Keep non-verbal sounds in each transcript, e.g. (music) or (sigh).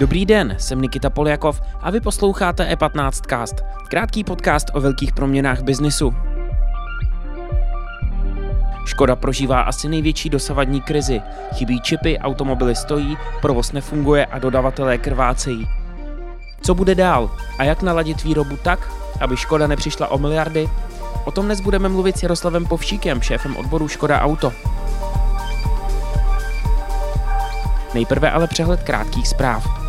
Dobrý den, jsem Nikita Poljakov a vy posloucháte E15cast, krátký podcast o velkých proměnách biznisu. Škoda prožívá asi největší dosavadní krizi. Chybí čipy, automobily stojí, provoz nefunguje a dodavatelé krvácejí. Co bude dál a jak naladit výrobu tak, aby Škoda nepřišla o miliardy? O tom dnes budeme mluvit s Jaroslavem Povšíkem, šéfem odboru Škoda Auto. Nejprve ale přehled krátkých zpráv.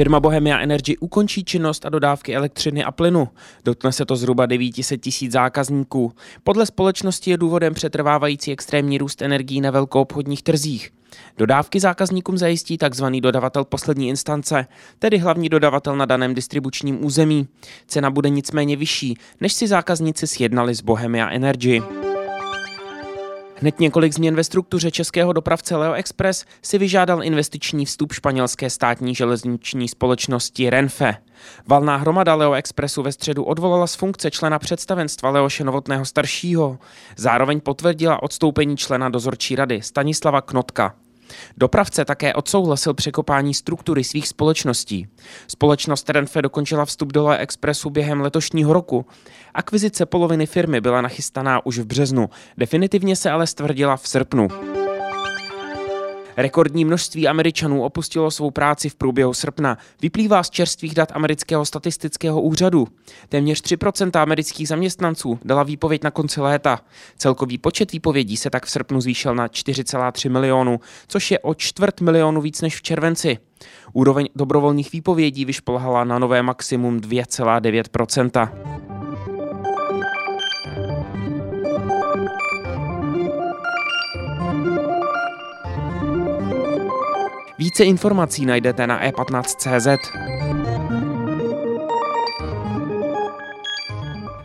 Firma Bohemia Energy ukončí činnost a dodávky elektřiny a plynu. Dotkne se to zhruba 900 tisíc zákazníků. Podle společnosti je důvodem přetrvávající extrémní růst energií na velkoobchodních trzích. Dodávky zákazníkům zajistí tzv. dodavatel poslední instance, tedy hlavní dodavatel na daném distribučním území. Cena bude nicméně vyšší, než si zákazníci sjednali z Bohemia Energy. Hned několik změn ve struktuře českého dopravce Leo Express si vyžádal investiční vstup španělské státní železniční společnosti Renfe. Valná hromada Leo Expressu ve středu odvolala z funkce člena představenstva Leoše Novotného staršího. Zároveň potvrdila odstoupení člena dozorčí rady Stanislava Knotka. Dopravce také odsouhlasil překopání struktury svých společností. Společnost Renfe dokončila vstup do Expressu během letošního roku. Akvizice poloviny firmy byla nachystaná už v březnu, definitivně se ale stvrdila v srpnu. Rekordní množství Američanů opustilo svou práci v průběhu srpna. Vyplývá z čerstvých dat amerického statistického úřadu. Téměř 3% amerických zaměstnanců dala výpověď na konci léta. Celkový počet výpovědí se tak v srpnu zvýšil na 4,3 milionů, což je o čtvrt milionu víc než v červenci. Úroveň dobrovolných výpovědí vyšplhala na nové maximum 2,9%. Více informací najdete na e15.cz.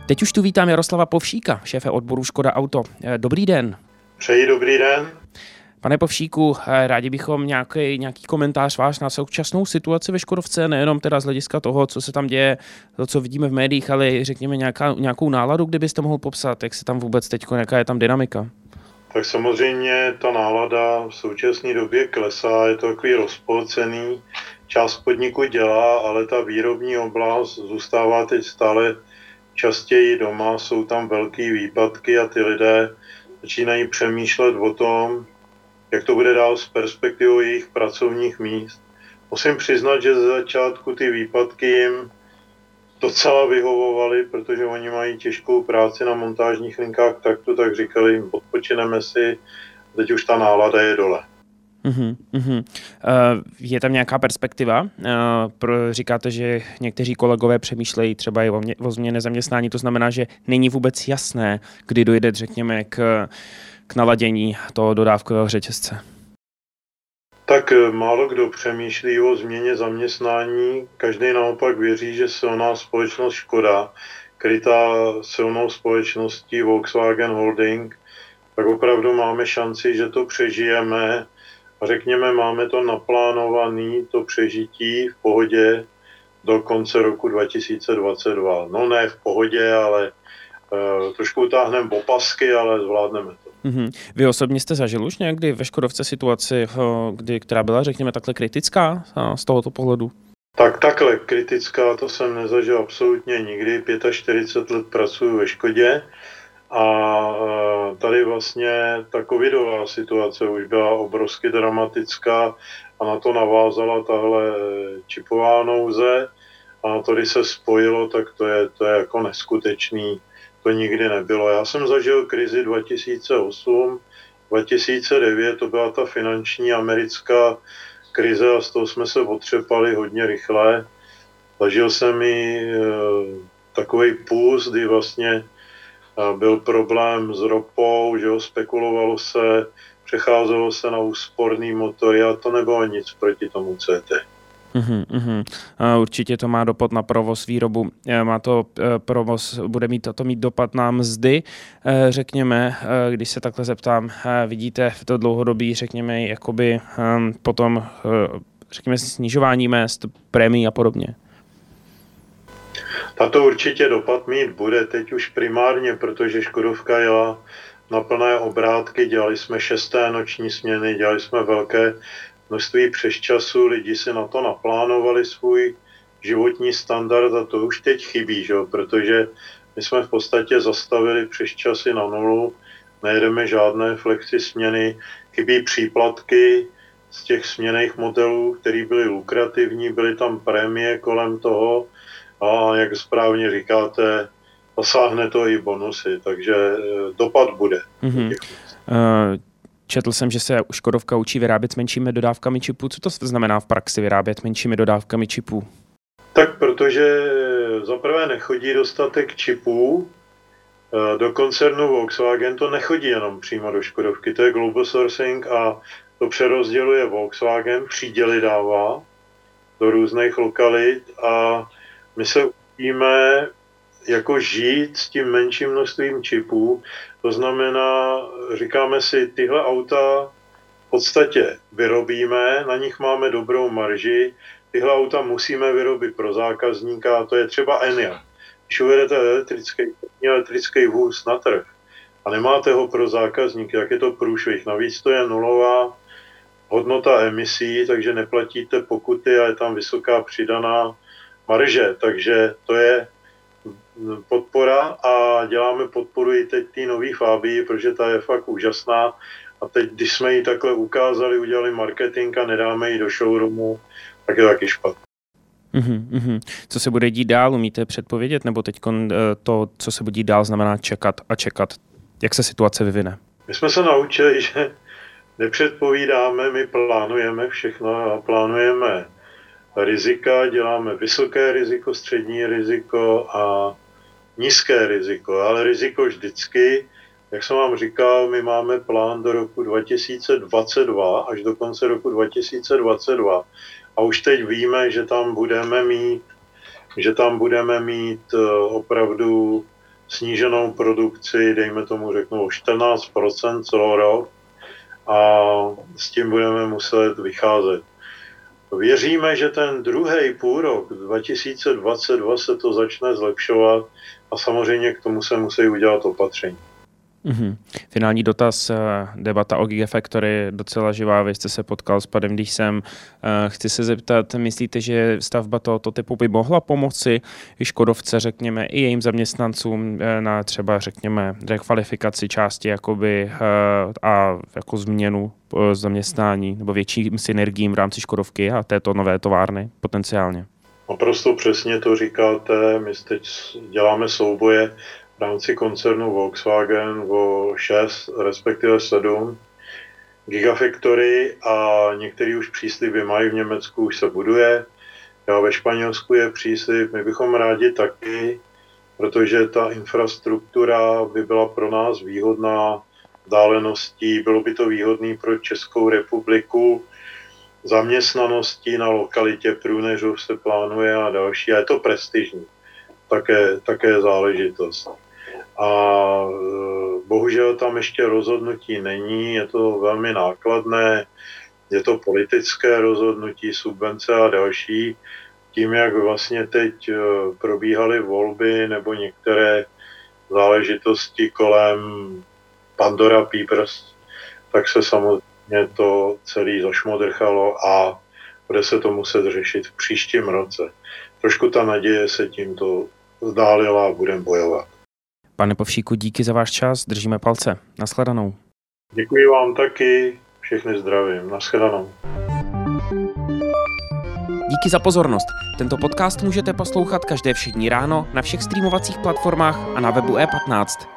Teď už tu vítám Jaroslava Povšíka, šéfe odboru Škoda Auto. Eh, dobrý den. Přeji dobrý den. Pane Povšíku, eh, rádi bychom nějaký, nějaký komentář váš na současnou situaci ve Škodovce, nejenom teda z hlediska toho, co se tam děje, to, co vidíme v médiích, ale řekněme nějaká, nějakou náladu, kdybyste mohl popsat, jak se tam vůbec teď, jaká je tam dynamika tak samozřejmě ta nálada v současné době klesá, je to takový rozpolcený, část podniku dělá, ale ta výrobní oblast zůstává teď stále častěji doma, jsou tam velké výpadky a ty lidé začínají přemýšlet o tom, jak to bude dál s perspektivou jejich pracovních míst. Musím přiznat, že ze začátku ty výpadky jim docela vyhovovali, protože oni mají těžkou práci na montážních linkách takto, tak říkali, odpočineme si, teď už ta nálada je dole. Uh-huh, uh-huh. Uh, je tam nějaká perspektiva? Uh, pro, říkáte, že někteří kolegové přemýšlejí třeba i o, mě, o změně zaměstnání, to znamená, že není vůbec jasné, kdy dojde, řekněme, k, k naladění toho dodávkového řetězce. Tak eh, málo kdo přemýšlí o změně zaměstnání, každý naopak věří, že silná společnost Škoda, krytá silnou společností Volkswagen Holding, tak opravdu máme šanci, že to přežijeme a řekněme, máme to naplánované, to přežití v pohodě do konce roku 2022. No ne v pohodě, ale uh, trošku utáhneme opasky, ale zvládneme to. Mm-hmm. Vy osobně jste zažil už někdy ve Škodovce situaci, eh, kdy, která byla, řekněme, takhle kritická z tohoto pohledu? Tak takhle kritická to jsem nezažil absolutně nikdy. 45 let pracuji ve Škodě a eh, tady vlastně ta covidová situace už byla obrovsky dramatická a na to navázala tahle eh, čipová nouze a to, když se spojilo, tak to je, to je jako neskutečný to nikdy nebylo. Já jsem zažil krizi 2008, 2009, to byla ta finanční americká krize a z toho jsme se otřepali hodně rychle. Zažil jsem i e, takový půz, kdy vlastně e, byl problém s ropou, že ho spekulovalo se, přecházelo se na úsporný motory a to nebylo nic proti tomu Uhum, uhum. Určitě to má dopad na provoz výrobu. E, má to e, provoz, bude mít to mít dopad na mzdy, e, řekněme, když se takhle zeptám, vidíte v to dlouhodobí, řekněme, jakoby potom, řekněme, snižování mest, prémií a podobně? Tato určitě dopad mít bude teď už primárně, protože Škodovka jela na plné obrátky, dělali jsme šesté noční směny, dělali jsme velké množství přesčasů, lidi si na to naplánovali svůj životní standard a to už teď chybí, že? protože my jsme v podstatě zastavili přesčasy na nulu, nejedeme žádné flexi směny, chybí příplatky z těch směných modelů, které byly lukrativní, byly tam prémie kolem toho a jak správně říkáte, dosáhne to i bonusy, takže eh, dopad bude. Mm-hmm. Četl jsem, že se Škodovka učí vyrábět s menšími dodávkami čipů. Co to znamená v praxi vyrábět menšími dodávkami čipů? Tak protože zaprvé nechodí dostatek čipů, eh, do koncernu Volkswagen to nechodí jenom přímo do Škodovky, to je global sourcing a to přerozděluje Volkswagen, příděly dává do různých lokalit a my se učíme jako žít s tím menším množstvím čipů. To znamená, říkáme si, tyhle auta v podstatě vyrobíme, na nich máme dobrou marži, tyhle auta musíme vyrobit pro zákazníka, a to je třeba Enya. Když uvedete elektrický, elektrický vůz na trh a nemáte ho pro zákazníky, jak je to průšvih. Navíc to je nulová hodnota emisí, takže neplatíte pokuty a je tam vysoká přidaná marže. Takže to je podpora a děláme podporu i teď té nový Fábii, protože ta je fakt úžasná. A teď, když jsme ji takhle ukázali, udělali marketing a nedáme ji do showroomu, tak je taky špatně. Uhum, Co se bude dít dál, umíte předpovědět, nebo teď eh, to, co se bude dít dál, znamená čekat a čekat? Jak se situace vyvine? My jsme se naučili, (laughs) že nepředpovídáme, my plánujeme všechno a plánujeme rizika, děláme vysoké riziko, střední riziko a nízké riziko, ale riziko vždycky, jak jsem vám říkal, my máme plán do roku 2022 až do konce roku 2022 a už teď víme, že tam budeme mít, že tam budeme mít eh, opravdu sníženou produkci, dejme tomu řeknu o 14% celý rok a s tím budeme muset vycházet. Věříme, že ten druhý půlrok 2022 se to začne zlepšovat a samozřejmě k tomu se musí udělat opatření. Mm-hmm. Finální dotaz, eh, debata o Gigafactory, docela živá, vy jste se potkal s Padem, když jsem. Eh, chci se zeptat, myslíte, že stavba tohoto typu by mohla pomoci i Škodovce, řekněme, i jejím zaměstnancům eh, na třeba, řekněme, rekvalifikaci části jakoby, a jako změnu zaměstnání nebo větším synergiím v rámci Škodovky a této nové továrny potenciálně? Naprosto přesně to říkáte. My teď děláme souboje v rámci koncernu Volkswagen o 6, respektive 7 Gigafactory a některý už přísliby mají v Německu, už se buduje. Já ve Španělsku je příslib, my bychom rádi taky, protože ta infrastruktura by byla pro nás výhodná vzdáleností, bylo by to výhodné pro Českou republiku, zaměstnaností na lokalitě Průneřov se plánuje a další, a je to prestižní také, také záležitost. A e, bohužel tam ještě rozhodnutí není, je to velmi nákladné, je to politické rozhodnutí, subvence a další. Tím, jak vlastně teď e, probíhaly volby nebo některé záležitosti kolem Pandora Papers, tak se samozřejmě to celé zašmodrchalo a bude se to muset řešit v příštím roce. Trošku ta naděje se tímto zdálila a budeme bojovat. Pane Povšíku, díky za váš čas, držíme palce. Naschledanou. Děkuji vám taky, všechny zdravím. Naschledanou. Díky za pozornost. Tento podcast můžete poslouchat každé všední ráno na všech streamovacích platformách a na webu E15.